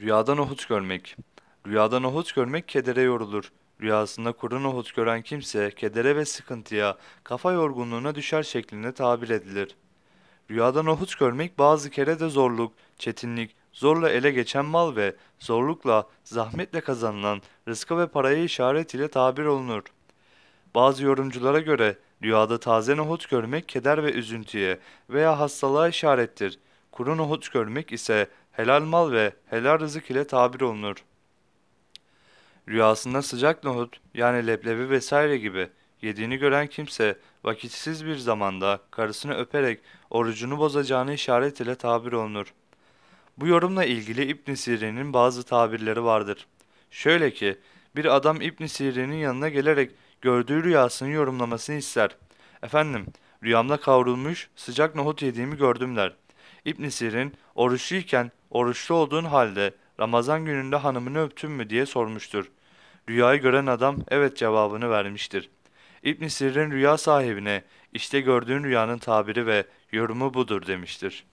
Rüyada nohut görmek. Rüyada nohut görmek kedere yorulur. Rüyasında kuru nohut gören kimse kedere ve sıkıntıya, kafa yorgunluğuna düşer şeklinde tabir edilir. Rüyada nohut görmek bazı kere de zorluk, çetinlik, zorla ele geçen mal ve zorlukla, zahmetle kazanılan rızkı ve paraya işaret ile tabir olunur. Bazı yorumculara göre rüyada taze nohut görmek keder ve üzüntüye veya hastalığa işarettir. Kuru nohut görmek ise helal mal ve helal rızık ile tabir olunur. Rüyasında sıcak nohut yani leblebi vesaire gibi yediğini gören kimse vakitsiz bir zamanda karısını öperek orucunu bozacağını işaret ile tabir olunur. Bu yorumla ilgili İbn Sirin'in bazı tabirleri vardır. Şöyle ki, bir adam İbn Sirin'in yanına gelerek gördüğü rüyasını yorumlamasını ister. Efendim, rüyamda kavrulmuş sıcak nohut yediğimi gördüm der. İbn Sirin, oruçluyken oruçlu olduğun halde Ramazan gününde hanımını öptün mü diye sormuştur. Rüyayı gören adam evet cevabını vermiştir. İbn Sirin rüya sahibine işte gördüğün rüyanın tabiri ve yorumu budur demiştir.